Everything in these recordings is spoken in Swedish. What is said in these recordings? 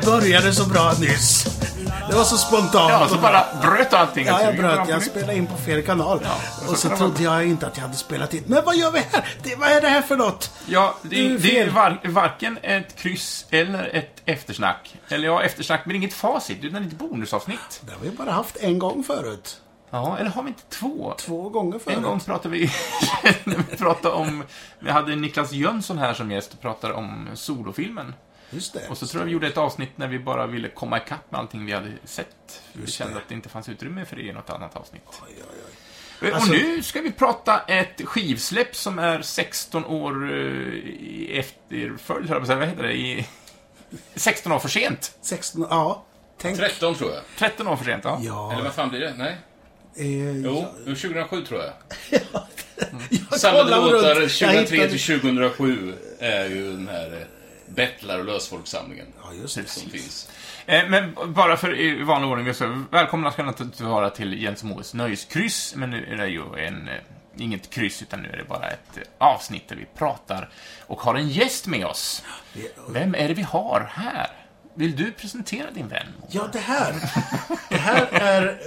det, började så bra nyss. Det var så spontant. Ja, så bara bröt allting. Ja, jag vi bröt. Jag spelade in på fel kanal. så och så trodde jag inte att jag hade spelat in. Men vad gör vi här? Det, vad är det här för något? Ja, det, Det är det var, varken ett kryss eller ett eftersnack. Eller ja, eftersnack, men inget facit, utan ett bonusavsnitt. Det har vi bara haft en gång förut. Ja, eller har vi inte två? Två gånger förut. En gång pratade vi, vi pratade om, vi hade Niklas Jönsson här som gäst och pratade om solofilmen. Just det. Och så tror jag vi gjorde ett avsnitt när vi bara ville komma ikapp med allting vi hade sett. Vi Just kände det. att det inte fanns utrymme för det i något annat avsnitt. Oj, oj, oj. och Alltså- nu ska vi prata ett skivsläpp som är 16 år eh, i efterföljd, höll jag på att. Vad heter det? I 16 år för sent. 16, ja. Tänk. 13 tror jag. 13 år för sent, ja. Ja. Eller vad fan blir det? Nej? Eh, Jo, 2007 tror jag. jag Samlade låtar runt. Jag 2003 hittade- till 2007 är ju den här eh, Bettlar och lösfolksamlingen. Ja, just det. Som finns. Eh, Men bara för i vanlig ordning, vi ska välkomna ska naturligtvis vara till Jens Moes nöjeskryss, men nu är det ju en, eh, inget kryss, utan nu är det bara ett eh, avsnitt där vi pratar och har en gäst med oss. Vem är det vi har här? Vill du presentera din vän? Ja, det här. Det här är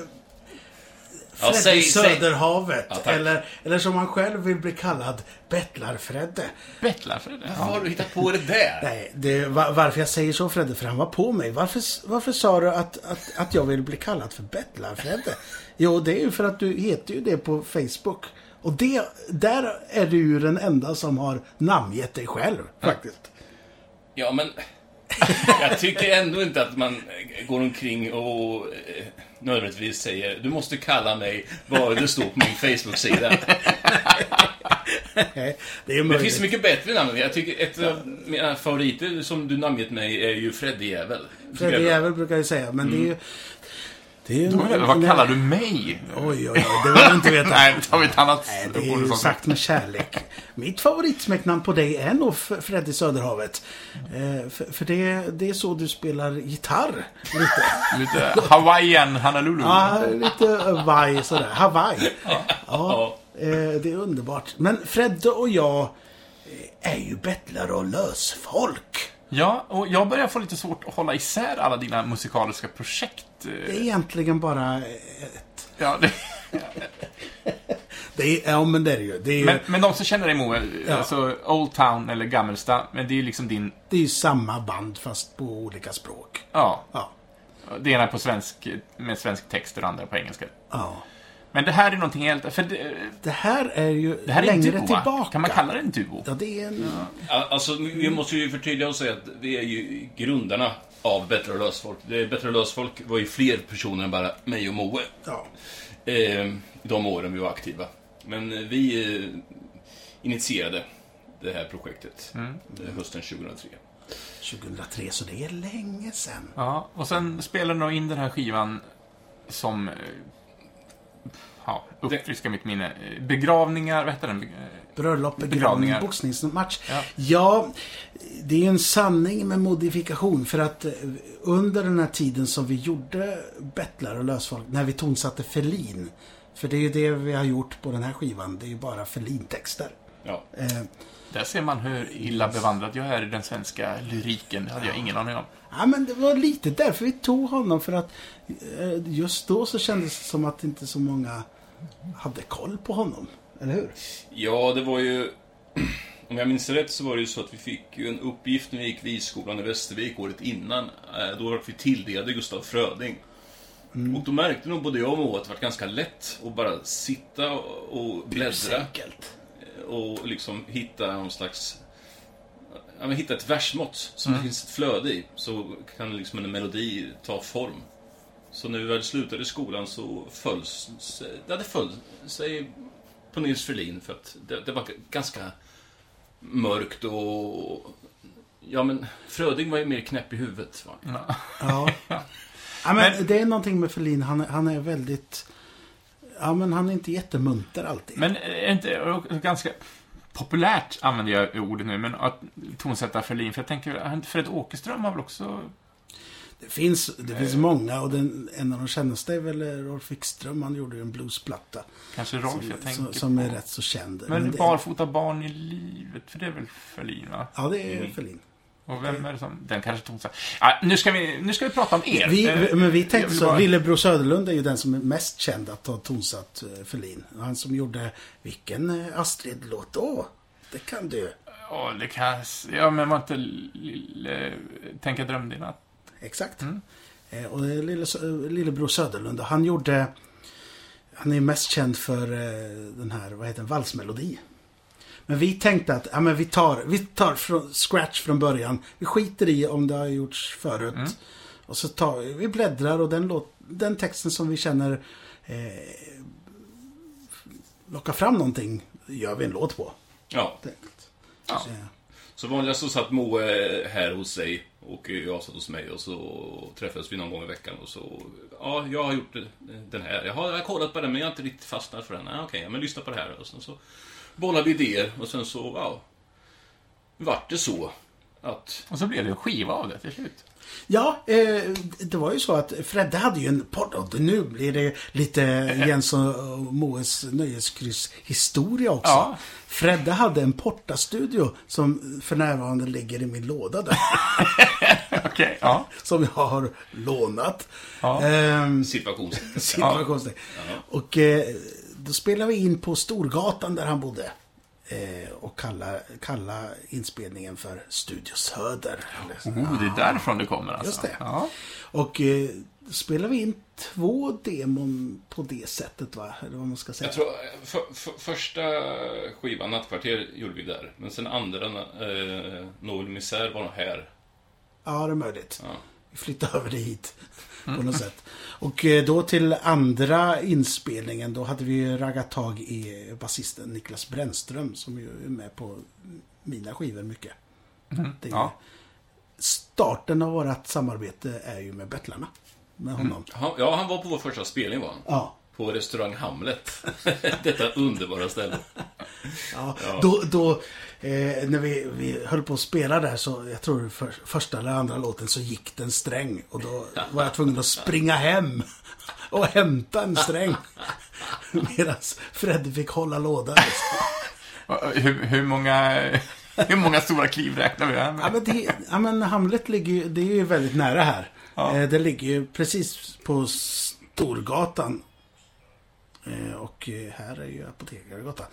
Fredde säg- säg. Söderhavet. Ja, eller, eller som han själv vill bli kallad, Bettlar-Fredde. Bettlar för det? Vad har du hittat på det där? Nej, det, va- varför jag säger så Fredde, för han var på mig. Varför, varför sa du att, att, att jag vill bli kallad för Bettlar-Fredde? Jo, det är ju för att du heter ju det på Facebook. Och det, där är du ju den enda som har namngett dig själv, faktiskt. Ja, men jag tycker ändå inte att man går omkring och eh, nödvändigtvis säger du måste kalla mig vad det står på min Facebook-sida. det är Det finns mycket bättre namn. Jag tycker ett av mina favoriter som du namngett mig är ju Freddy Jävel. Fredde Jävel brukar jag säga, men det är ju... Det Vad kallar du mig? Oj, oj, oj, det vill jag inte veta. Nej, vi ett annat Nej, det är ju sagt med kärlek. Mitt favoritsmeknamn på dig är nog Freddy Söderhavet. Eh, för för det, det är så du spelar gitarr. Lite. Lite Hawaiian Honolulu. Ja, lite Hawaii sådär. Hawaii. Ja, Ja. eh, det är underbart. Men Fredde och jag eh, är ju bettlare och lösfolk. Ja, och jag börjar få lite svårt att hålla isär alla dina musikaliska projekt. Det är egentligen bara ett... Ja, det, Det är, ja, men det är det ju. Det är ju, men, men de som känner dig Moe, Ja. alltså Old Town eller Gammelsta, men det är ju liksom din, det är ju samma band fast på olika språk. ja, Ja. det ena på svensk, med svensk text och det andra på engelska. ja. Men det här är någonting helt, för det, Det här är ju det här är en längre duo, va? tillbaka. Kan man kalla det en duo? Ja, det är en... Alltså, vi måste ju förtydliga och säga att vi är ju grundarna av Bättre och lösfolk. Det är Bättre och lösfolk var ju fler personer än bara mig och Moe. Ja. Eh, de åren vi var aktiva. Men eh, vi eh, initierade det här projektet eh, hösten 2003. 2003, så det är länge sedan. Ja, och sen spelar de in den här skivan som, eh, ja, uppfriska mitt minne, begravningar, vad heter den? Bröllop, begravning, boxningsmatch. Ja. Ja. det är ju en sanning med modifikation. För att eh, under den här tiden som vi gjorde Bettlar och lösfolk, när vi tonsatte Ferlin. För det är ju det vi har gjort på den här skivan. Det är ju bara Ferlin-texter. Ja. Eh, Där ser man hur illa bevandrad jag är i den svenska lyriken. Det hade jag ingen aning om. Ja, men det var lite därför vi tog honom. För att eh, just då så kändes det som att inte så många hade koll på honom. Eller hur? ja, det var ju... Om jag minns rätt så var det ju så att vi fick ju en uppgift när vi gick Visskolan i Västervik året innan. Eh, Då var vi tilldelade Gustav Fröding. Och då märkte nog både jag och Moa att det var ganska lätt att bara sitta och bläddra. Enkelt. Och liksom hitta någon slags... Ja, men hitta ett versmått som det finns ett flöde i. Så kan liksom en melodi ta form. Så när vi väl slutade skolan så föll sig, det hade föll sig på Nils Ferlin för att det, det var ganska mörkt och... Ja, men Fröding var ju mer knäpp i huvudet. Va? Ja. ja men, Men- det är någonting med Ferlin. Han, är- han är väldigt... Ja, men han är inte jättemunter alltid. Men är inte och ganska populärt, använder jag ordet nu, men att tonsätta Ferlin, för jag tänker, inte Fred Åkerström har väl också... Det finns, det finns många och den, en av de kändaste är väl Rolf Wikström. Han gjorde ju en bluesplatta. Kanske Rolf jag tänker Som, som är rätt så känd. Men det, Barfota barn i livet, för det är väl Ferlin, va? Ja, det är Ferlin. Och vem är det som... Den kanske tonsatt. Ja, nu, ska vi, nu ska vi prata om er. Vi, Eh, men vi tänkte så, bara- Lillebror Söderlund är ju den som är mest känd att ha tonsatt eh, Ferlin. Han som gjorde, vilken eh, Astrid-låt då? Det kan du. Ja, det kan... Ja, men var inte lille... Tänka dröm din natt? Exakt. Mm. Eh, och Lille, Lillebror Söderlund. Han gjorde... Han är mest känd för den här, vad heter den, valsmelodi. Men vi tänkte att, ja men vi tar, vi tar från scratch från början. Vi skiter i om det har gjorts förut. Mm. Och så tar vi, vi bläddrar och den, låt, den texten som vi känner eh, lockar fram någonting gör vi en låt på. Ja. helt enkelt. Ja. Så, Så vanligast så satt Moe här hos sig och jag satt hos mig och så träffades vi någon gång i veckan och så... Ja, jag har gjort den här. Jag har, jag har kollat på den men jag har inte riktigt fastnat för den. Ah, Okej, ja, men lyssna på det här. Och sen så bollade idéer och sen så, ja... Vart det så att... Och så blev det en skiva av det till slut. Ja, eh, det var ju så att Fredde hade ju en podd och nu blir det lite Jens och Moes nöjeskryss historia också. Ja. Fredde hade en portastudio som för närvarande ligger i min låda där. Okej, ja. som jag har lånat. Ja. Ehm, Situationstecken. situationstecken. Och eh, då spelade vi in på Storgatan där han bodde. Eh, och kalla, kalla inspelningen för Studio Söder. Oh, det är därifrån det kommer alltså. Just det. Ja. Och eh, spelade vi in två demon på det sättet va? Eller vad man ska säga. Jag tror, för, för, första skivan, Nattkvarter, gjorde vi där. Men sen andra, eh, Noel Misär, var nog här. Ja, det är möjligt. Ja. Vi flyttade över det hit. På något sätt. Och eh, då till andra inspelningen, då hade vi raggat tag i basisten Niklas Brännström som ju är med på mina skivor mycket. Det Mm. Ja. Starten av vårt samarbete är ju med Bettlarna. Med honom. Han, ja, han var på vår första spelning var han. Ja. På restaurang Hamlet. Detta underbara ställe. Ja, Då, då eh, när vi, vi höll på att spela där så, jag tror för, första eller andra låten så gick det en sträng. Och då var jag tvungen att springa hem och hämta en sträng. Medan Fredde fick hålla låda. Hur, hur, många, hur många stora kliv räknar vi här Ja med? men, det, ja, men Hamlet ligger ju, det är ju väldigt nära här. Ja. Eh, det ligger ju precis på Storgatan. Eh, och eh, här är ju Apotekargatan.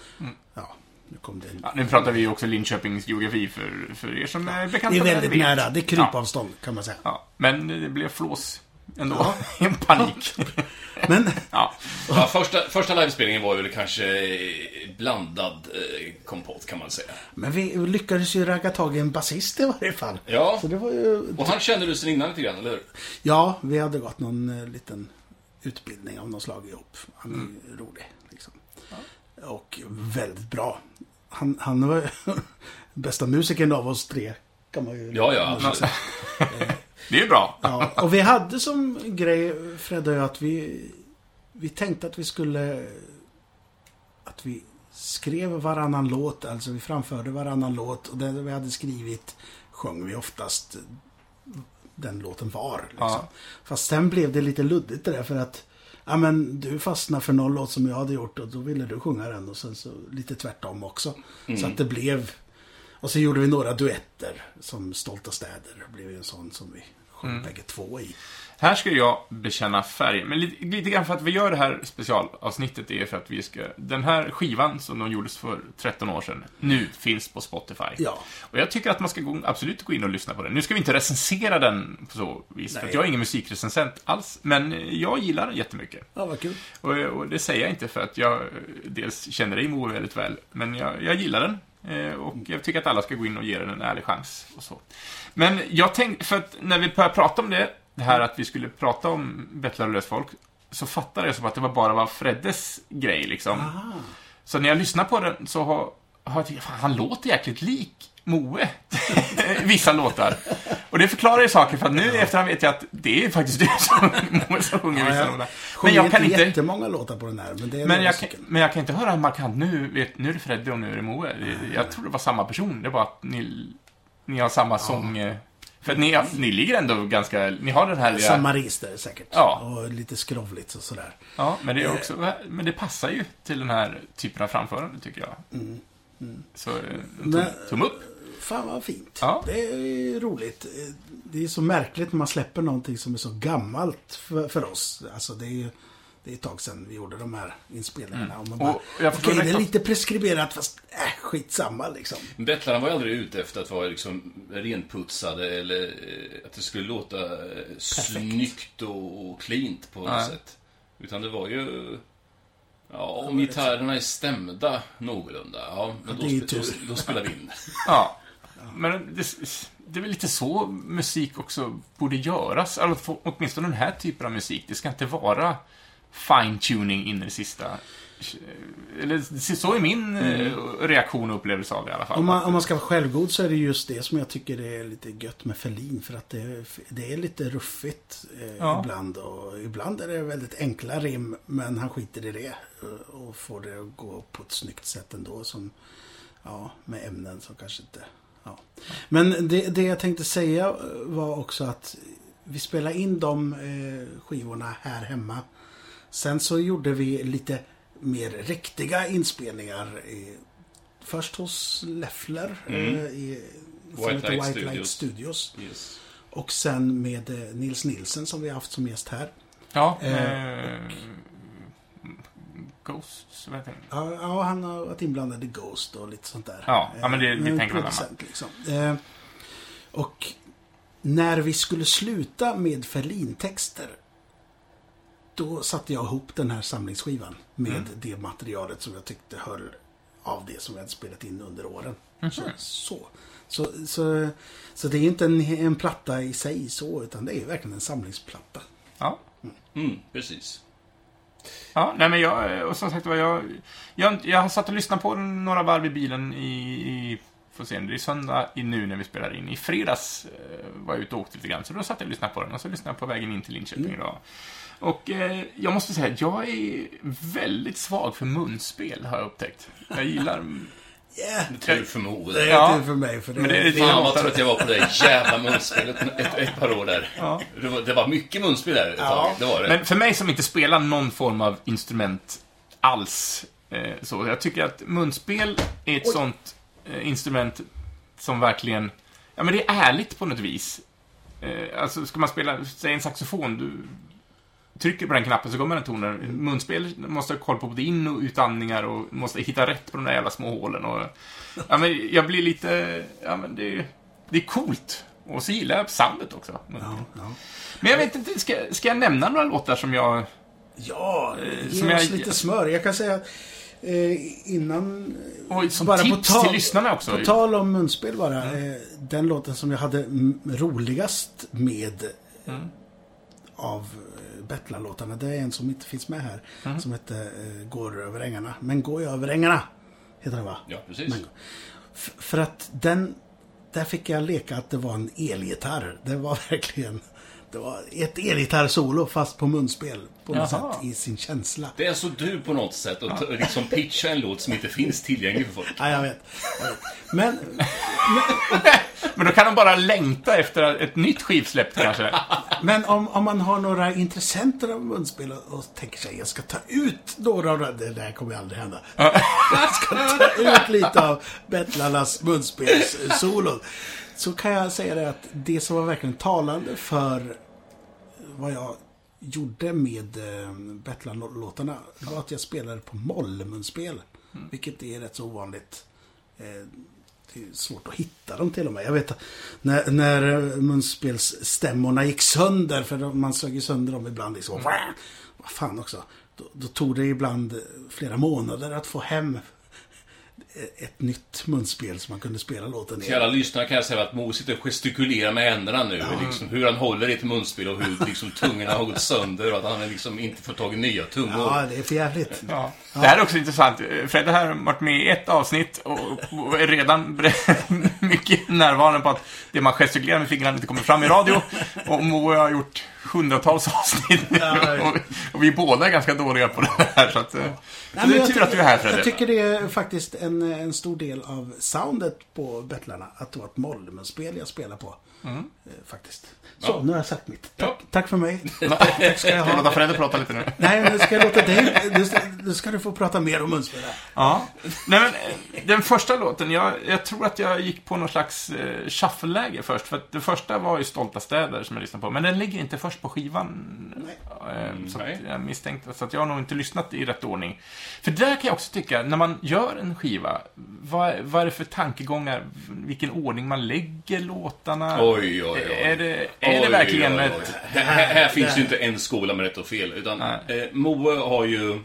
Ja, nu kom det. Ja, nu pratar vi ju också Linköpings geografi för, för er som är bekanta Det är väldigt nära, det är krypavstånd kan man säga. Ja, men det blev flås ändå. En panik. Men Ja. Ja, första, första livespelningen var väl kanske eh, blandad eh, kompott kan man säga. Men vi lyckades ju ragga tag i en basist i varje fall. Ja. Så det var ju... Och han kände du sen innan lite grann, eller hur? Ja, vi hade gått någon eh, liten utbildning av något slag ihop. Han är Mm. rolig. Liksom. Och väldigt bra. Han, han var bästa musikern av oss tre. Kan man ju... Ja, ja, absolut. Det är ju bra. Ja, och vi hade som grej, Fred och jag, att vi, vi tänkte att vi skulle... Att vi skrev varannan låt, alltså vi framförde varannan låt och det vi hade skrivit sjöng vi oftast den låten var. Liksom. Ja. Fast sen blev det lite luddigt det där för att Ja men du fastnade för någon låt som jag hade gjort och då ville du sjunga den och sen så lite tvärtom också. Så att det blev Och så gjorde vi några duetter som Stolta städer. Blev ju en sån som vi sjöng bägge två i. Här ska jag bekänna färg. Men lite, lite grann för att vi gör det här specialavsnittet är för att vi ska... Den här skivan som de gjordes för 13 år sedan, nu finns på Spotify. Ja. Och jag tycker att man ska gå, absolut gå in och lyssna på den. Nu ska vi inte recensera den på så vis, för Nej. att jag är ingen musikrecensent alls. Men jag gillar den jättemycket. Ja, vad kul. Och, och det säger jag inte för att jag eh, dels känner dig Moe väldigt väl, men jag, jag gillar den. Eh, Och jag tycker att alla ska gå in och ge den en ärlig chans. Och så. Men jag tänkte, för att när vi började prata om det, det här att vi skulle prata om Bettlar och lösfolk, så fattade jag som att det var bara var Freddes grej liksom. Aha. Så när jag lyssnar på den så har, har jag fan, han låter jäkligt lik Moe. Vissa låtar. Och det förklarar ju saker, för att nu i efterhand vet jag att det är faktiskt du som, Moe som sjunger Ja, vissa låtar. Men jag kan inte inte... jättemånga låtar på den här, men det är Men jag, kan, men jag kan inte höra markant nu, vet, nu är det Freddy och nu är det Moe. Jag tror det var samma person, det är bara att ni, ni har samma sång... eh, För ni, ni ligger ändå ganska, ni har den här register säkert. Ja. Och lite skrovligt och sådär. Ja, men det är också, men det passar ju till den här typen av framförande tycker jag. Så, eh, tum, tum upp. fan vad fint. Ja. Det är roligt. Det är så märkligt när man släpper någonting som är så gammalt för, för oss. Alltså det är det är ett tag sedan vi gjorde de här inspelningarna. Och man bara, Mm. Och jag förstår Okej, det är lite preskriberat fast äh, skitsamma liksom. Bettlarna var ju aldrig ute efter att vara liksom renputsade eller eh, att det skulle låta eh, snyggt och, och cleant på något Nej. sätt. Utan det var ju... Ja, om gitarrerna är stämda någorlunda, ja, men Ja, då, tur. då, då spelar vi in. Ja. Men det, det är väl lite så musik också borde göras. Alltså, för- åtminstone den här typen av musik. Det ska inte vara fine-tuning in i det sista. Eller så är min eh, reaktion och upplevelse av det i alla fall. Om man, om man ska vara självgod så är det just det som jag tycker är lite gött med Ferlin. För att det, det är lite ruffigt eh, Ja. ibland. Och ibland är det väldigt enkla rim. Men han skiter i det. eh, Och får det att gå på ett snyggt sätt ändå. Som, ja, med ämnen som kanske inte... Ja. Men det, det jag tänkte säga eh, var också att vi spelade in de eh, skivorna här hemma. Sen så gjorde vi lite mer riktiga inspelningar. Först hos Leffler Mm. eh, i, White Light White Light Studios. Studios. Yes. Och sen med eh, Nils Nilsen som vi har haft som gäst här. Ja, Eh, eh, Ghosts, vad heter? Ja, ja, han har varit inblandad i Ghost och lite sånt där. Ja, ja, men det- Eh, det en tänker man liksom. Eh, Och när vi skulle sluta med Ferlin-texter då satte jag ihop den här samlingsskivan med Mm. det materialet som jag tyckte höll av det som vi hade spelat in under åren. Mhm. Så, så. Så, så, så det är inte en, en platta i sig så, utan det är verkligen en samlingsplatta. Ja. Mm, precis. Ja, nej men jag, och som sagt var, jag, jag, jag satt och lyssnade på några varv i bilen i, i får se, det är söndag i nu när vi spelar in. I fredags eh, var jag ute och åkte lite grann, så då satt jag och lyssnade på den. Och så lyssnade jag på vägen in till Linköping Mm. Och eh, jag måste säga, jag är väldigt svag för munspel, har jag upptäckt. Jag gillar... Yeah. Tur förmodan. Det är Ja. tur för mig. För det, Men det är- Fan vad trött jag var på det jävla munspelet ett, ett par år där. Ja. Det, var, det var mycket munspel där ett Ja. tag. Det var det. Men för mig som inte spelar någon form av instrument alls, eh, så jag tycker att munspel är ett Oj. sånt eh, instrument som verkligen, ja men det är ärligt på något vis. Eh, alltså, ska man spela, säg en saxofon, du trycker på den knappen så kommer den tonen. Munspel måste ha koll på både in och utandningar och måste hitta rätt på de där jävla små hålen. Och, ja, men jag blir lite, ja men det, det är coolt. Och så gillar jag soundet också. ja, ja. Men jag vet inte, ska, ska jag nämna några låtar som jag... Ja, ge som oss jag- lite smör. Jag kan säga eh, innan... Och som Bara på tips tal- till lyssnarna också. På tal om munspel bara. Eh, den låten som jag hade roligast med Mm. av eh, Bettlar-låtarna. Det är en som inte finns med här. Mm. Som heter eh, Går över ängarna. Men går jag över ängarna? Heter den va? Ja, precis. Men, för att den... Där fick jag leka att det var en elgitarr. Det var verkligen... Det var ett elgitarr-solo fast på munspel. På något Jaha. sätt i sin känsla. Det är så du på något sätt att ta- liksom pitcha en låt som inte finns tillgänglig för folk. Ja, jag vet. Jag vet. Men Men då kan de bara längta efter ett nytt skivsläpp kanske. Men om, om man har några intressenter av munspel och, och tänker sig jag ska ta ut några av de- det där kommer aldrig hända. jag ska ta ut lite av bettlarnas munspelssolon. Så kan jag säga det att det som var verkligen talande för vad jag gjorde med eh, Bettlar-låtarna det var att jag spelade på mollmunspel. Vilket är rätt så ovanligt. Eh, det är svårt att hitta dem till och med. Jag vet när, när eh, munspelsstämmorna gick sönder, för man sög ju sönder dem ibland liksom. Vad fan också. Då, då tog det ibland flera månader att få hem ett nytt munspel som man kunde spela låten i. Till alla lyssnare kan jag säga att Mo sitter och gestikulerar med händerna nu. Liksom, hur han håller i ett munspel och hur liksom, tungorna har gått sönder och att han liksom inte får tag i nya tungor. Ja, det är för jävligt. Ja. Det här är också intressant. Fredde här har varit med i ett avsnitt och är redan mycket närvarande på att det man gestikulerar med fingrarna inte kommer fram i radio. Och Mo och jag har gjort hundratals avsnitt. Ja, ja. och, och vi båda är ganska dåliga på det här. Så, att, så Nej, det är jag tur tycker- att du är här Fredde. Jag tycker det är faktiskt en en stor del av soundet på Bettlarna att det var ett Molmenspel jag spelade på. Mm. Eh, faktiskt. Så, Ja. nu har jag sagt mitt. Tack, Ja. tack för mig. Tack ska jag ha. Låta Fredde prata lite nu. Nej, men ska jag låta dig... Nu ska, nu ska du få prata mer om munspel. Ja. Nej, men, eh, den första låten, jag, jag tror att jag gick på någon slags eh, shuffle-läge först. För att det första var ju Stolta städer som jag lyssnade på. Men den ligger inte först på skivan. Nej. Eh, så Nej. att jag misstänkte. Så att jag har nog inte lyssnat i rätt ordning. För där kan jag också tycka, när man gör en skiva, vad, vad är det för tankegångar? Vilken ordning man lägger låtarna? Oj, oj, oj. Är det, är det Oj, verkligen oj, oj. ett... Här, här, här finns där. ju inte en skola med rätt och fel. Utan eh, Moe har ju...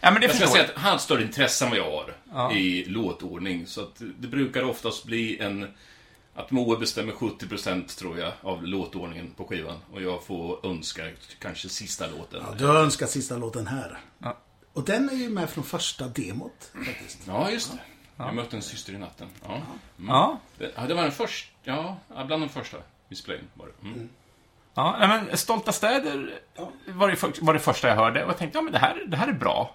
Ja, men det Jag ska säga att han har större intresse än vad jag har Ja. i låtordning. Så att det brukar oftast bli en... Att Moe bestämmer 70% tror jag av låtordningen på skivan. Och jag får önska kanske sista låten. Ja, du har önskat sista låten här. Ja. Och den är ju med från första demot, faktiskt. Ja, just det. Jag mötte en syster i natten. Ja, mm. Ja. det, ja, det var den första. Ja, bland de första vi spelade in var det. Mm. Ja, nej, men Stolta städer var det, för, var det första jag hörde och jag tänkte, ja men det här, det här är bra.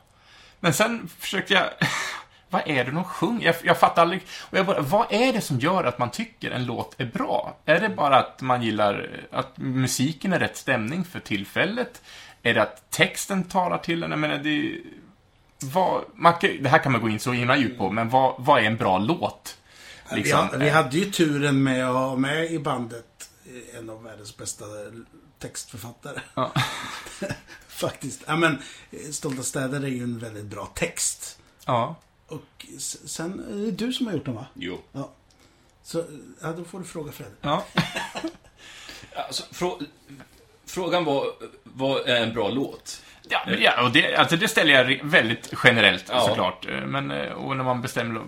Men sen försökte jag, vad är det de sjunger? Jag, jag fattar aldrig, och jag bara, vad är det som gör att man tycker en låt är bra? Är det bara att man gillar, att musiken är rätt stämning för tillfället? Är det att texten talar till en? Jag menar, det, vad, man, det här kan man gå in så himla djupt på, men vad, vad är en bra låt? Vi, Liksom, ha, vi hade ju turen med att ha med i bandet eh, en av världens bästa textförfattare. Ja. Faktiskt. Ja, men eh, Stolta städer är ju en väldigt bra text. ja. Och sen är det du som har gjort den, va? Jo. Ja. Så, ja, då får du fråga Fred. ja. Alltså, frå, frågan var, vad är en bra låt? Ja, men ja och det, alltså det ställer jag väldigt generellt Ja. såklart. Eh, Men, eh, och när man bestämmer...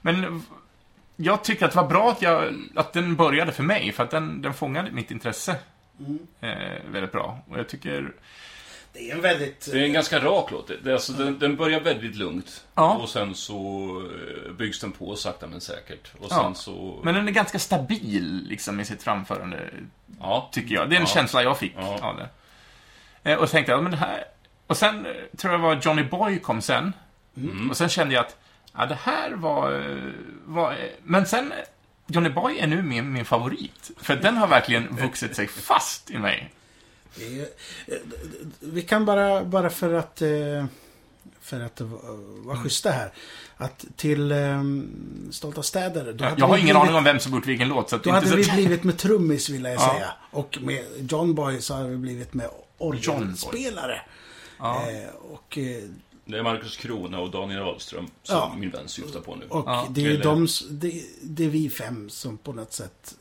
Men eh, jag tycker att det var bra att, jag, att den började för mig, för att den, den fångade mitt intresse eh, väldigt bra. Och jag tycker... Det är en väldigt... Det är en ganska rak låt. Det, alltså, den, den börjar väldigt lugnt. Ja. Och sen så eh, byggs den på sakta men säkert. Och Ja. sen så... Men den är ganska stabil liksom i sitt framförande, ja. tycker jag. Det är en Ja. känsla jag fick Ja. av det. Eh, och så tänkte jag, men det här... Och sen eh, tror jag det var Johnny Boy kom sen. Mm. Och sen kände jag att, ja det här var... var men sen, Johnny Boy är nu min, min favorit. För den har verkligen vuxit sig fast i mig. Är- eh, Vi kan bara, bara för att eh, för att vara schyssta här. Att till eh, Stolta städer. Hade Jag har vi ingen blivit, aning om vem som gjort vilken låt, så Då hade vi så... blivit med trummis vill jag Ja. säga. Och med John Boy så hade vi blivit med orgelspelare. Ja. Eh, och Det är Markus Krona och Daniel Ahlström som Ja. min vän syftar på nu. Och Ja, det är ju de, det, det är vi fem som på något sätt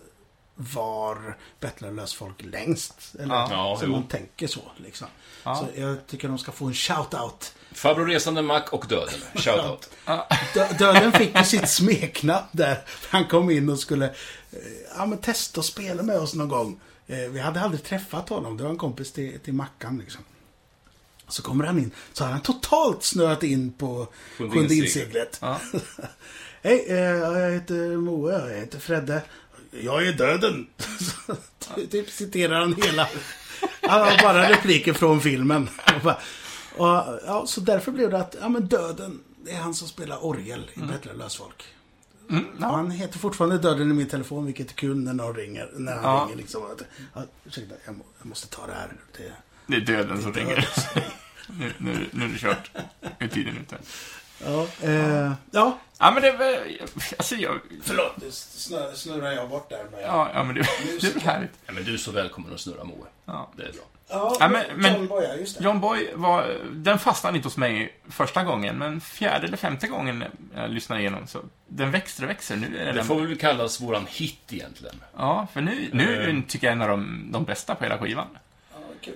var Bettlelös folk längst. Eller Ja. Som jo. man tänker så liksom. Ja. Så jag tycker de ska få en shout-out. Farbror Resande Mac och Döden. Shoutout. Dö- Döden fick ju sitt smeknamn där. Han kom in och skulle eh, ja, men testa och spela med oss någon gång. Eh, Vi hade aldrig träffat honom. Det var en kompis till, till Mackan liksom. Så kommer han in. Så har han totalt snöat in på Sjunde inseglet. Ja. Hej, eh, jag heter Moe. Jag heter Fredde. Jag är döden. Typ citerar han hela. Han har bara repliker från filmen. Och bara- Och, ja, så därför blev det att, ja men döden, det är han som spelar orgel i Bettlelös folk. Mm, ja. Han heter fortfarande Döden i min telefon, vilket är kul när någon ringer. När han Ja. ringer liksom. Att, ursäkta, jag, må, jag måste ta det här. Det, Det är döden som det ringer. Nu, nu, nu är det kört. Nu är tiden ute. Ja, eh, ja, Ja, men det är väl... Alltså, jag... förlåt. Nu snurrar, snurrar jag bort där. Men, Ja, ja men det, det är väl härligt. Ja, men du är så välkommen att snurra Moe. Ja. Det är bra. ja, Ja, men- men- John Boya, just det. John Boy var... Den fastnade inte hos mig första gången, men fjärde eller femte gången jag lyssnade igenom så... Den växer och växer. Nu är Det den... får väl kallas våran hit egentligen. Ja, för nu, nu Eh. tycker jag en av de, de bästa på hela skivan. Ja, kul.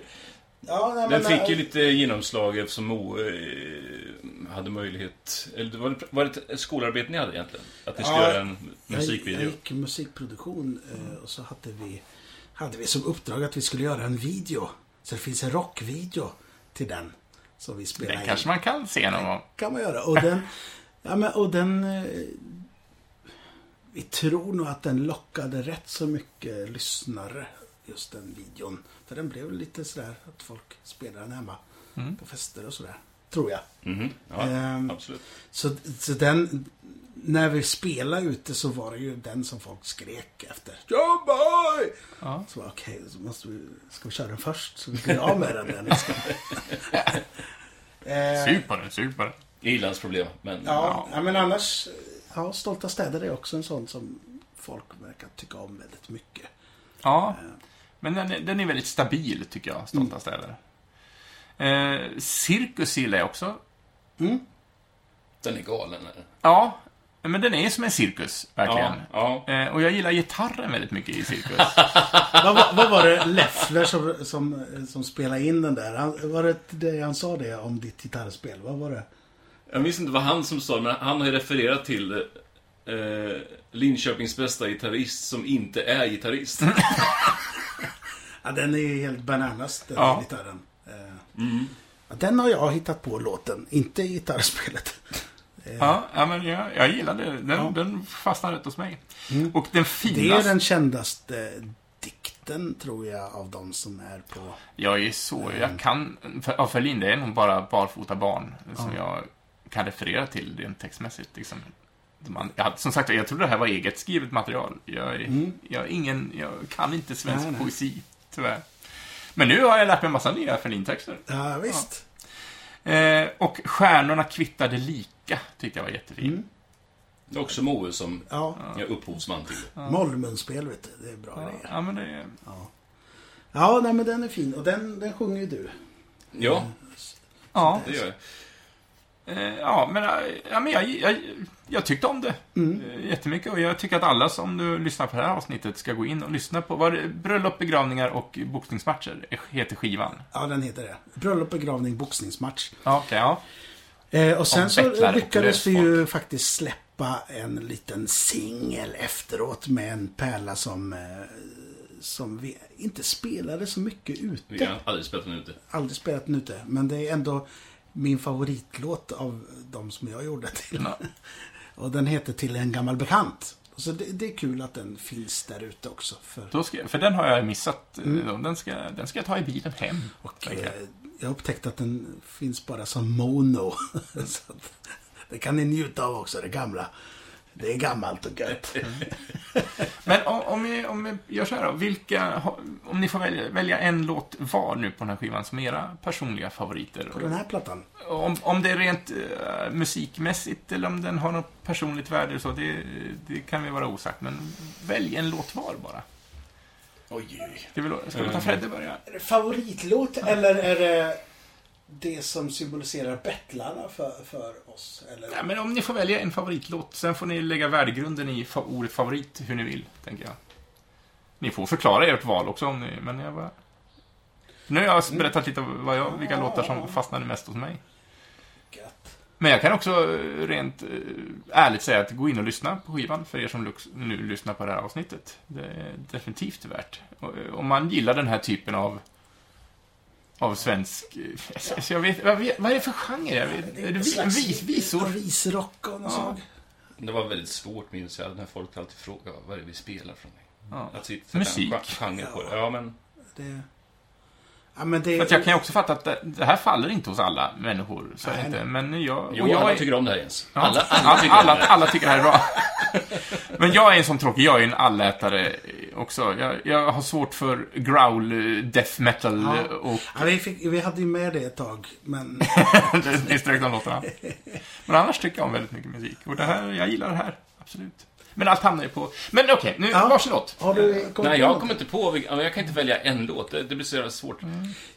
Ja, nej, Den men, fick ju eh, lite genomslag eftersom Moe eh, hade möjlighet... Eller var det, var det ett skolarbete ni hade egentligen? Att ni skulle Ja, göra en Jag, musikvideo? jag gick musikproduktion eh, och så hade vi, hade vi som uppdrag att vi skulle göra en video. Så det finns en rockvideo till den. Som vi spelar Den in. kanske man kan se någon gång. kan man göra. Och den, ja, men, och den eh, vi tror nog att den lockade rätt så mycket lyssnare. Just den videon. För den blev lite sådär att folk spelade den hemma. Mm. På fester och sådär. tror jag. Mhm. Ja, Ehm, absolut. Så, så den, när vi spelade ute så var det ju den som folk skrek efter. John Boy! Ja. Så okej, så måste vi, ska vi köra den först så vi blir av med den. Eller ska... eh, Sug på den, sug på den. Irlandsproblem, men... ja, ja, men annars, ja, Stolta städer är också en sån som folk verkar tycka om väldigt mycket. Ja, men den, är- den är väldigt stabil, tycker jag, Stolta Mm. städer. Eh, Cirkus gillar jag också. Mm. Den är galen. Eller? Ja, men den är som en cirkus, verkligen. Ja, ja. Eh, och jag gillar gitarren väldigt mycket i cirkus. vad, var- vad var det Leffler som, som, som spelade in den där? Han, var det det han sa det om ditt gitarrspel? Vad var det? Jag minns inte vad han som sa det, men han har ju refererat till eh, Linköpings bästa gitarrist som inte är gitarrist. Ja, den är ju helt bananas, den Ja. gitarren. Eh, Mm. den har jag hittat på låten, inte gitarrspelet. Eh, ja, ja, men jag, jag gillar det. Den, Ja. den fastnar rätt hos mig. Mm. Och den Det är finaste... den kändaste dikten, tror jag, av de som är på... Jag är så... Jag kan... För, ja, Ferlin, det är nog bara barfota barn som Ja. jag kan referera till rent textmässigt. Liksom. Man, jag, hade- som sagt, jag trodde det här var eget skrivet material. Jag, Mm. jag, ingen, jag kan inte svensk Nej, nej. poesi, tyvärr. Men nu har jag lärt mig en massa nya Ferlin-texter. Ja, visst. Eh, och Stjärnorna kvittade lika, tyckte jag var jättefin. Mm. Det är också Moe som Ja, jag är upphovsman till. Mollmunspel, vet du. Det är bra Ja, grejer. ja, men det är... Ja, ja nej, men den är fin. Och den, den sjunger ju du. Ja, Ja, det gör jag. eh, ja men, ja, men jag, jag, jag tyckte om det Mm. eh, jättemycket. Och jag tycker att alla som nu lyssnar på det här avsnittet ska gå in och lyssna på vad det, Bröllop, begravningar och boxningsmatcher heter skivan. Ja, den heter det. Bröllop, begravning, boxningsmatch. Ja, okej, ja. Eh, och sen så lyckades vi ju faktiskt släppa en liten singel efteråt med en pärla som, eh, som vi inte spelade så mycket ute. Vi har aldrig spelat den ute. Aldrig spelat den ute. Men det är ändå min favoritlåt av de som jag gjorde till. Ja. Och den heter Till en gammal bekant. Så det, det är kul att den finns där ute också. För, ska, för den har jag missat. eh, Mm. då. Den, ska, den ska jag ta i bilen hem. och eh, jag upptäckte att den finns bara som mono. så det kan ni njuta av också, det gamla. Det är gammalt och gött. Men om, om, vi, om vi gör så här då. Vilka, om ni får välja, välja en låt var nu på den här skivan som är era personliga favoriter. På den här plattan. Om, om det är rent eh, musikmässigt eller om den har något personligt värde så, det, det kan vi vara osagt. Men välj en låt var bara. Oj, oj. Ska vi, ska vi låta Fredde börja? Favoritlåt eller är det det som symboliserar bettlarna för, för oss? Eller? Ja, men om ni får välja en favoritlåt, sen får ni lägga värdegrunden i fa- ordet favorit hur ni vill, tänker jag. Ni får förklara ert val också om ni, men jag bara... Nu har jag berättat lite vad jag, vilka Ja. låtar som fastnade mest hos mig. Gött. Men jag kan också eh, rent eh, ärligt säga att gå in och lyssna på skivan för er som nu lyssnar på det här avsnittet. Det är definitivt värt. Eh, Om man gillar den här typen av av svensk... eh, jag vet, vad, vad är det för genre? Jag vet, är det vis, visor? Visrock och något. Det var väldigt svårt minns jag, när folk alltid frågade vad är det vi spelar från. Ja. Att sitta Musik. en genre på det. Ja, men... Det... Ja, men det... Att jag kan ju också fatta att det, det här faller inte hos alla människor. Så är det Nej, inte. Men jag... Jo, jag alla är- tycker om det här Jens. Ja, Alla, alla tycker alla, det alla tycker det här är bra. Men jag är en sån tråkig, jag är en allätare också. Jag, jag har svårt för growl, eh, death metal Ja. eh, och Ja, vi, fick, vi hade ju med det ett tag, men... det, strök de låtarna. Men annars tycker jag om väldigt mycket musik. Och det här, jag gillar det här, absolut. Men allt hamnar ju på... Men okej, nu, Ja. varsågod. Har du kommit Nej, jag något? kommer inte på... Jag kan inte välja en låt. Det, det blir så jävla svårt.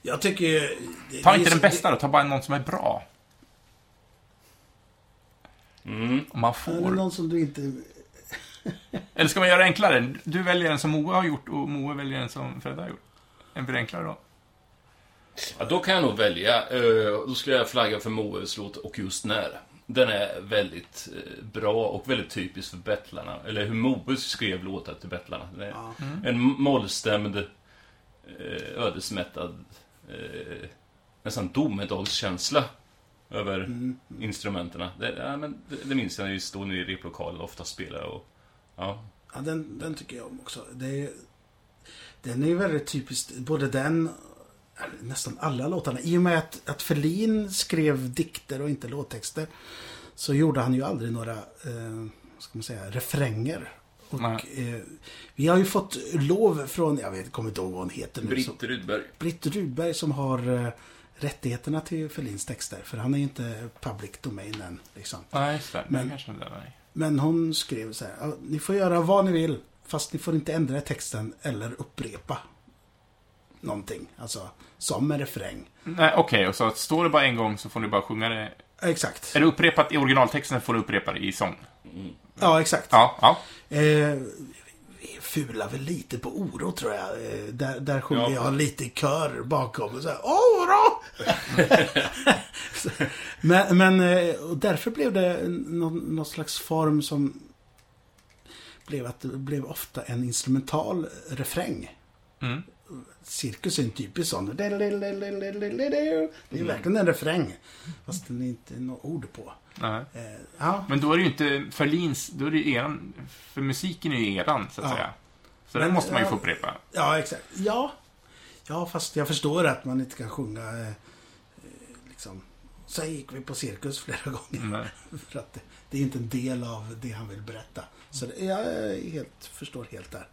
Jag tycker ju... Ta inte den bästa då, ta bara någon som är bra. Mm. Om man Är det får. någon som du inte... Eller ska man göra det enklare? Du väljer en som Moe har gjort och Moe väljer en som Fredde har gjort. En blir enklare då. Ja, då kan jag nog välja. eh, Då skulle jag flagga för Moes låt Och just när. Den är väldigt eh, bra och väldigt typisk för bettlarna. Eller hur Moe skrev låtar till bettlarna. Ja. En mollstämd, eh, ödesmättad, nästan domedagskänsla över Mm. instrumenten. Det, ja, men det, det minns jag när vi stod nere i replokalen och ofta spelade. Och, ja. Ja, den, den tycker jag om också. Det är, den är ju väldigt typiskt, både den nästan alla låtarna. I och med att, att Ferlin skrev dikter och inte låttexter så gjorde han ju aldrig några, eh, ska man säga, refränger. Och, eh, vi har ju fått lov från, jag vet, kommer inte ihåg vad hon heter nu. Britt Rydberg. Britt Rudberg som har eh, rättigheterna till Ferlins texter. För han är ju inte public domain än. Liksom. Nej, just det. Men- Men... kanske inte nej. Men hon skrev så här. "Ja, Ni får göra vad ni vill. Fast ni får inte ändra texten eller upprepa någonting. Alltså, som en refräng. Nej, okej. och så att står det bara en gång så får ni bara sjunga det. Exakt. Är det upprepat i originaltexten får du upprepa det i sång. Ja, exakt. Ja, ja. Eh, fular väl lite på oro tror jag. Eh, där, där sjunger Ja. jag lite kör bakom. Och så här, oro! Men men eh, och därför blev det någon, någon slags form som blev att det blev ofta en instrumental refräng. Mm. Cirkus är en typisk sån. Det är verkligen en refräng. Fast den är inte något ord på. Nej. Eh, ja, Men då är det ju inte Ferlins, då är det ju eran, för musiken är ju eran, så att Ja. säga. Så Men, den måste man ju ja, få upprepa. Ja, exakt. Ja. Ja, fast jag förstår att man inte kan sjunga eh, eh, liksom. Så gick vi på cirkus flera gånger. Nej. För att det, det är inte en del av det han vill berätta. Så det, jag är helt, förstår helt där.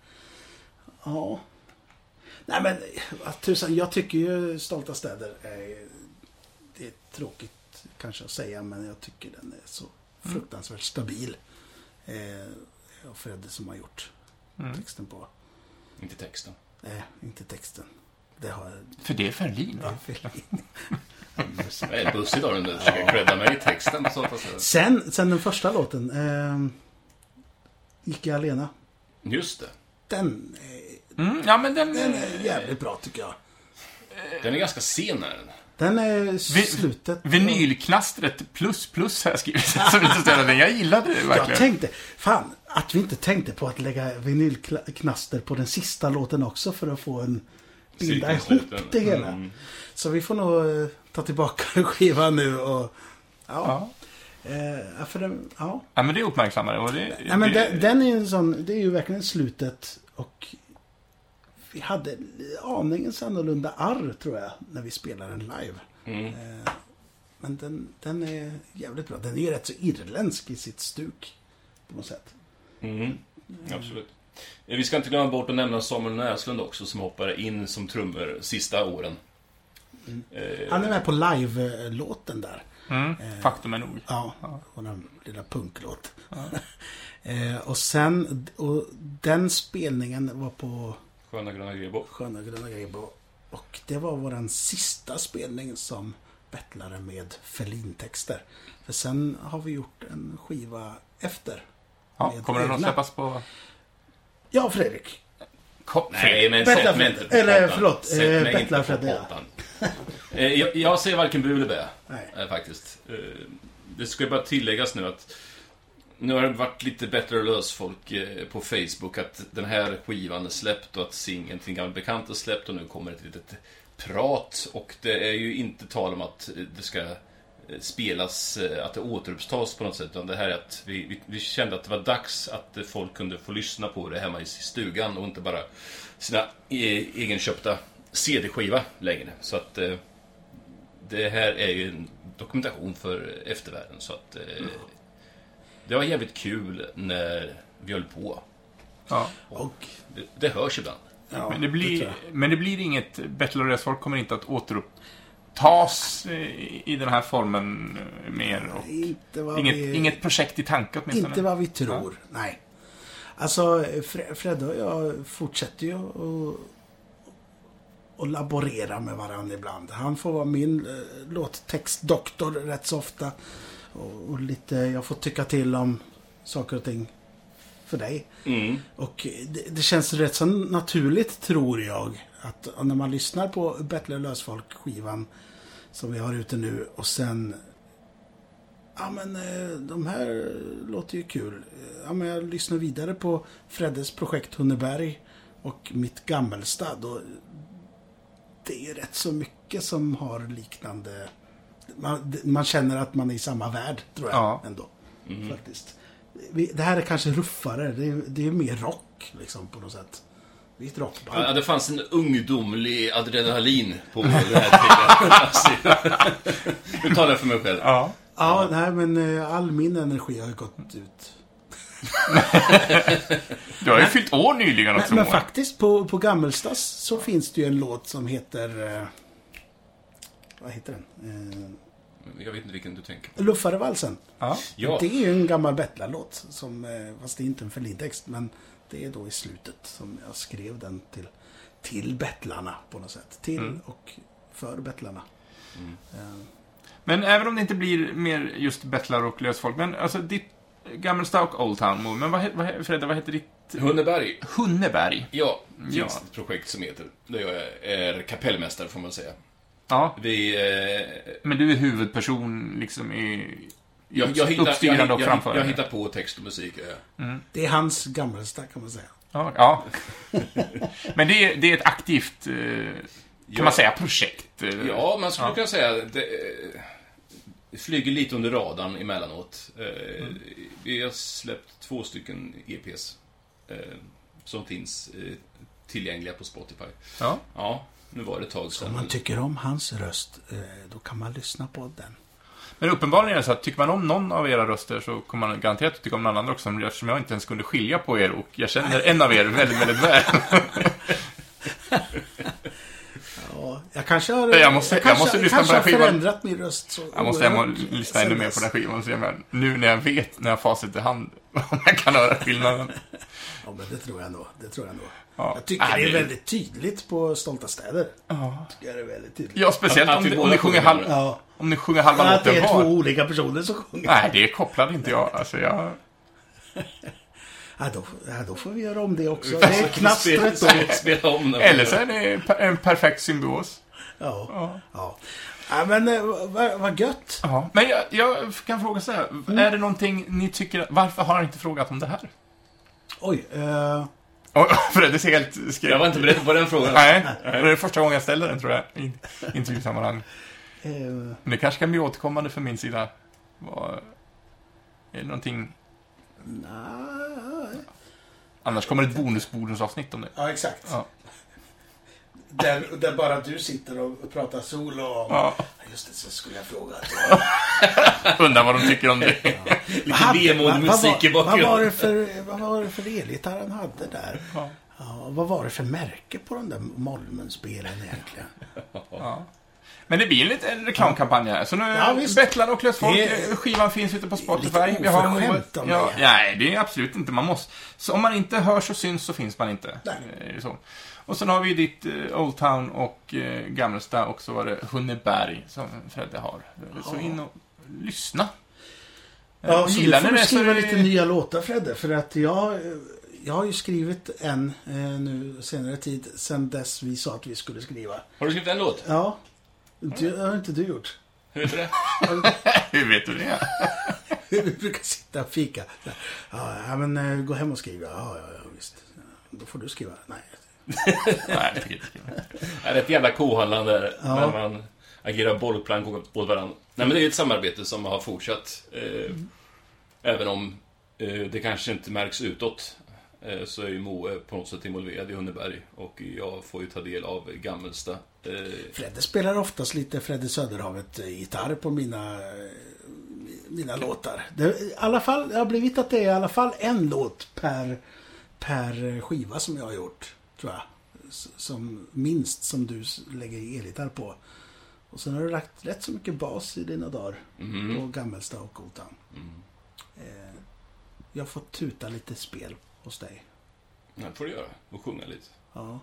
Ja. Nej men, tusan, jag tycker ju Stolta städer är... Det är tråkigt kanske att säga, men jag tycker den är så fruktansvärt stabil. Eh, och Fredde som har gjort Mm. texten på. Inte texten. Nej, inte texten. Det har. För det är Ferlin, Det va? är fel. Jag är bussig av den där. Försöker credda mig i texten på sånt sätt. sen, sen den första låten, eh, Gick jag alena. Just det. Den, är- Mm, ja, men den... den är jävligt bra tycker jag. Den är ganska sen är den. Den är Vi- slutet. Vinylknastret plus plus har jag skrivit som. Jag gillade det Jag verkligen. tänkte, fan, att vi inte tänkte på att lägga vinylknaster på den sista låten också för att få en binda ihop det hela. Mm. Så vi får nog eh, ta tillbaka skivan nu och... Ja. Ja. Eh, för den, ja. ja, men det uppmärksammade och det... ja men det, den, den är ju en sån, det är ju verkligen slutet och vi hade aningens annorlunda arr tror jag när vi spelade den live. Mm. Eh, men den, den är jävligt bra. Den är ju rätt så irländsk i sitt stuk. På något sätt. Mm. Absolut. Eh, Vi ska inte glömma bort att nämna Samuel Näslund också som hoppar in som trummor sista åren. Eh, Han är med på live-låten där. Mm, faktum är nog. Ja, och den lilla punklåt. eh, och sen, och den spelningen var på Sköna Gröna Grebo. Sköna Gröna Grebo. Och det var våran sista spelning som bettlare med Ferlin-texter. För sen har vi gjort en skiva efter. Ja, kommer den att släppas på... Ja, Fredrik. Kom, Nej, men sätt mig inte på Eller, förlåt, Sätt eh, mig Bettlar inte på pottan. Eh, jag, jag ser varken bu eller bä, Nej. eh, faktiskt. Det ska ju bara tilläggas nu att nu har det varit lite bättre lösfolk folk eh, på Facebook att den här skivan är släppt och att singeln till en gammal bekant är släppt och nu kommer ett litet prat och det är ju inte tal om att eh, det ska eh, spelas, att det återupptas på något sätt utan det här är att vi, vi, vi kände att det var dags att folk kunde få lyssna på det hemma i stugan och inte bara sina e- egenköpta CD-skiva längre. Så att eh, det här är ju en dokumentation för eftervärlden. Så att eh, mm det var jävligt kul när vi höll på. Ja. Och, Det, det hörs ibland. ja, Men det, blir, jag. men det blir inget... Battle of Resfolk kommer inte att återupptas eh, i den här formen eh, mer. Och Inte vad inget, vi... inget projekt i tanke åtminstone. Inte vad vi tror, nej. Alltså, Fre- Fredde och jag fortsätter ju att och laborera med varandra ibland. Han får vara min eh, låttextdoktor rätt så ofta. Och, och lite, jag får tycka till om saker och ting för dig. Mm. Och det, det känns rätt så naturligt, tror jag, att när man lyssnar på Battle of Lösfolk-skivan som vi har ute nu och sen Ja men eh, de här låter ju kul. Ja men jag lyssnar vidare på Freddes projekt Hunneberg och mitt Gammelstad och det är ju rätt så mycket som har liknande man, man känner att man är i samma värld, tror jag Ja. ändå. Faktiskt. Vi, det här är kanske ruffare, det är, det är mer rock liksom på något sätt. Visst rockband. Ja, det fanns en ungdomlig adrenalin på den här tiden. Nu talar jag för mig själv. Ja. Ja, nej men eh, all min energi har ju gått ut. Du har ju fyllt år nyligen Men, också, men Moa. faktiskt på, på Gammelstas så finns det ju en låt som heter... Eh, vad heter den? Jag vet inte vilken du tänker på. Luffarevalsen. Ja. Ja, Det är ju en gammal Bettlar-låt. Som, eh, fast det är inte en Ferlin-text. Men det är då i slutet som jag skrev den till, till Bettlarna på något sätt. Till Mm. och för Bettlarna. Eh, Men även om det inte blir mer just bettlar och lösfolk, men alltså ditt Gammelsta och Old Town men vad, vad, Fredde, vad heter ditt... Hunneberg. Hunneberg? Ja, det Ja. finns ett projekt som heter, där jag är kapellmästare får man säga. Ja, Vi... Eh, men du är huvudperson liksom i... jag, jag, hittar, jag, uppstyrande jag, och jag, framförande. jag hittar på text och musik. Ja. Det är hans Gammelsta kan man säga. Ja, ja. Men det är, det är ett aktivt, eh, kan Ja. man säga, projekt. eh. Ja, man skulle Ja. kunna säga att det, eh, det flyger lite under radarn emellanåt. Eh, Vi har släppt två stycken EPs eh, som finns eh, tillgängliga på Spotify. Ja. Ja, nu var det ett tag Om sedan. man tycker om hans röst, eh, då kan man lyssna på den. Men uppenbarligen är det så att tycker man om någon av era röster så kommer man garanterat att tycka om någon annan också, eftersom jag inte ens kunde skilja på er och jag känner en av er väldigt, väldigt väl. Ja, jag kanske har... Jag måste- jag kanske, måste lyssna på kanske den har skivan. förändrat min röst så Jag måste hem och lyssna ännu mer på den här skivan och se om jag, nu när jag vet, när jag har facit i hand, om jag kan höra skillnaden. Ja, men det tror jag nog. Det tror jag nog. Ja. Jag tycker Ah, det är det- väldigt tydligt på Stolta städer. Ja. Tycker jag det är väldigt tydligt. Ja, speciellt Att om, om ni sjunger halv, Ja. om ni sjunger halva Att det låten är två var. olika personer som sjunger. Nej, det kopplade inte jag. Alltså, jag... Ja, då, ja, då får vi göra om det också. Det är knastret då. Eller så är det en perfekt symbios. Ja. Ja. ja. ja men eh, vad, vad gött. Ja. Men jag, jag kan fråga så här. Är det någonting ni tycker... Varför har han inte frågat om det här? Oj. Eh, Oh, Fredde ser helt skräck. Jag var inte beredd på den frågan. Nej, det är första gången jag ställer den tror jag. I intervjusammanhang. eh, Men det kanske kan bli återkommande för min sida. Vad... Är det någonting... nej. Annars kommer ett bonus-bonusavsnitt om det. Ja, exakt. Ja. Där, där bara du sitter och pratar solo om... Ja. Just det, så skulle jag fråga. Undrar vad de tycker om det. Lite Vad- vemodig vad- musik i vad, vad, var bakgrunden. det för, vad var det för elgitarr han hade där? Ja. Ja, vad var det för märke på de där Molmenspelen egentligen? Ja. Men det blir en liten reklamkampanj här. Så nu, Ja. Bettlar och Klösfolk, Det är- skivan finns ute på Spotify. lite Vi har oförskämt mig ja, här. Nej, det är absolut inte. Man måste... Så om man inte hörs och syns så finns man inte. Nej. Eh, Så. Och sen har vi ditt eh, Old Town och eh, Gammelsta och så var det Hunneberg som Fredde har. Så Ja. in och lyssna. Eh, Ja, och så gillar får du det så skriva är det- lite nya låtar Fredde. För att jag, jag har ju skrivit en eh, nu senare tid. Sen dess vi sa att vi skulle skriva. Har du skrivit en låt? Ja. Det har inte du gjort. Hur vet du det? Hur vet du det? Vi brukar sitta och fika. Ja, men eh, gå hem och skriv. Ja, ja, ja visst. Då får du skriva. Nej. Nej, det tycker jag inte. Det är ett jävla kohandlande Ja. när man agerar bollplank åt varandra. Nej, men det är ett samarbete som har fortsatt. Eh, även om eh, det kanske inte märks utåt. Eh, så är ju Moe på något sätt involverad i Hunneberg. Och jag får ju ta del av Gammelsta. Eh, Fredde spelar oftast lite Fredde Söderhavet-gitarr på mina, eh, mina låtar. Det, i alla fall, det har blivit att det är i alla fall en låt per, per skiva som jag har gjort. Tror jag. Som minst som du lägger elgitarr på. Och sen har du lagt rätt så mycket bas i dina dagar. mhm. På Gammelsta och Gotan. Mm. Eh, jag får tuta lite spel hos dig. Det får du göra. Och sjunga lite. Ja.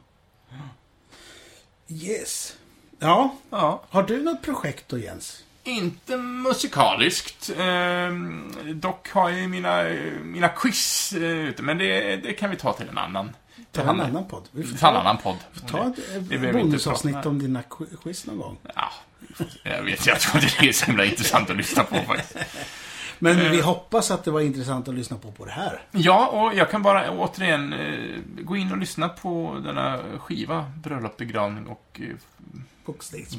Yes. Ja, Ja. har du något projekt då Jens? Inte musikaliskt. Ehm, dock har jag ju mina, mina quiz eh, ute, men det, det kan vi ta till en annan. Ta en annan- podd. Vi får Ta en annan podd. Ta ett eh, bonusavsnitt om dina qui- quiz någon gång. Ja, jag vet, jag tror inte det är så himla intressant att lyssna på faktiskt. Men Eh. vi hoppas att det var intressant att lyssna på på det här. Ja, och jag kan bara återigen eh, gå in och lyssna på denna skiva, Bröllop, begravning och eh,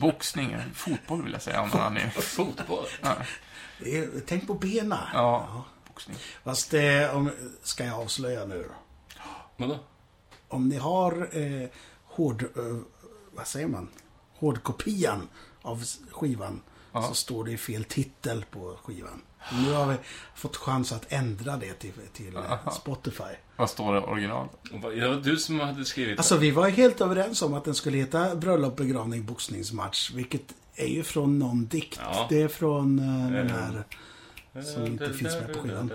boxning. eh, Fotboll vill jag säga av någon. Fotboll. Ja, är- Tänk på bena. ja boxning. Fast det, om, ska jag avslöja nu då? Vadå? Om ni har eh, hård... Eh, vad säger man? Hårdkopian av skivan Ja. så står det fel titel på skivan. Nu har vi fått chans att ändra det till, till eh, Aha. Spotify. Vad står det original? Det var du som hade skrivit Alltså vi var helt överens om att den skulle heta Bröllop, begravning, boxningsmatch. Vilket är ju från någon dikt. Ja. Det är från eh, den Eh. här... som inte finns med på skivan.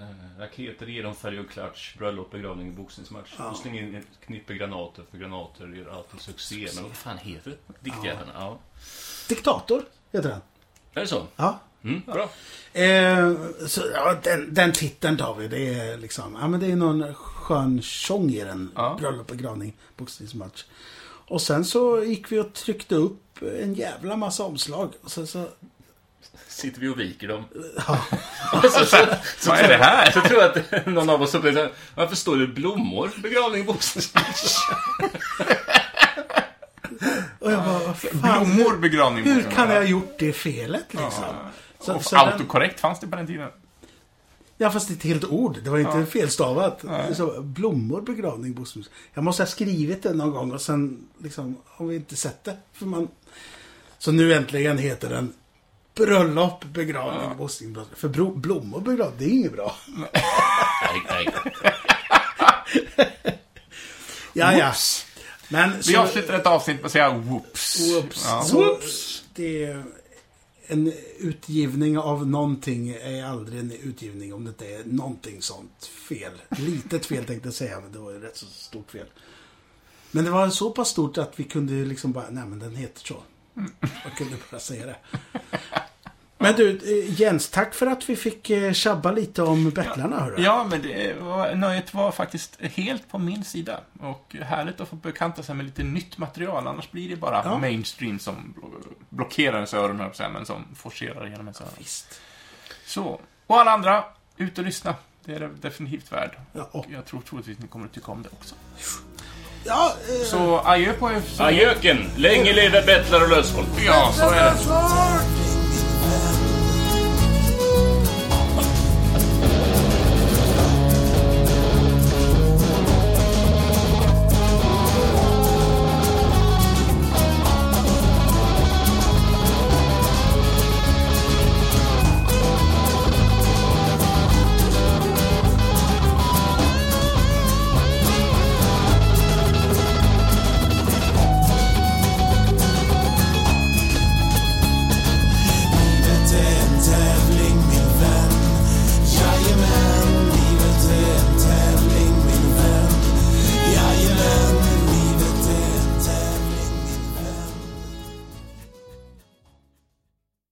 Eh, Raketer ger dem färg och klatsch, bröllop, begravning, boxningsmatch. Ja. Och släng in ett knippe granater, för granater gör alltid succé. Men vad fan heter diktjäveln? Ja. Diktator heter den. Är det så? Ja. Mm, bra. Eh, så, ja, den, den titeln tar vi. Det är liksom, ja men det är någon skön sång i den. Ja. Bröllop, begravning, boxningsmatch. Och sen så gick vi och tryckte upp en jävla massa omslag. Och sen så, Sitter vi och viker dem. ja, Och så, så, så, Vad är det här? Så tror jag att någon av oss upplever Varför står det blommor? Begravning, boxningsmatch. och jag bara, fan, Blommor, begravning, hur kan jag ha gjort det felet liksom? Så, Och så den, autokorrekt fanns det på den tiden. ja fast det är ett helt ord. Det var inte Ja. felstavat. Nej. Så, blommor, begravning, boxningsmatch. Jag måste ha skrivit det någon gång och sen liksom, har vi inte sett det. För man... Så nu äntligen heter den Bröllop, begravning, Ja. boxningsmatch. För bro, blommor, begravning, det är inget bra. nej, nej. Ja, ja. Whoops. Men Vi så, avslutar ett avsnitt med att säga whoops. Whoops. Ja. Så det är en utgivning av någonting är aldrig en utgivning om det inte är någonting sånt fel. Litet fel tänkte jag säga, men det var ju rätt så stort fel. Men det var så pass stort att vi kunde liksom bara, nej men den heter så. Jag kunde bara säga det. Men du, eh, Jens, tack för att vi fick eh, tjabba lite om bettlarna, hörru. Ja, men det var, nöjet var faktiskt helt på min sida. Och härligt att få bekanta sig med lite nytt material. Annars blir det bara Ja. mainstream som blo- blockerar ens öron, säga, men som forcerar genom ens öron. Visst. Så. Och alla andra, ut och lyssna. Det är det definitivt värd. Ja, och, Jag tror troligtvis ni kommer att tycka om det också. Ja, eh, Så adjö på er. Ajöken! Länge leve bettlar och lösfolk. Ja, så är det.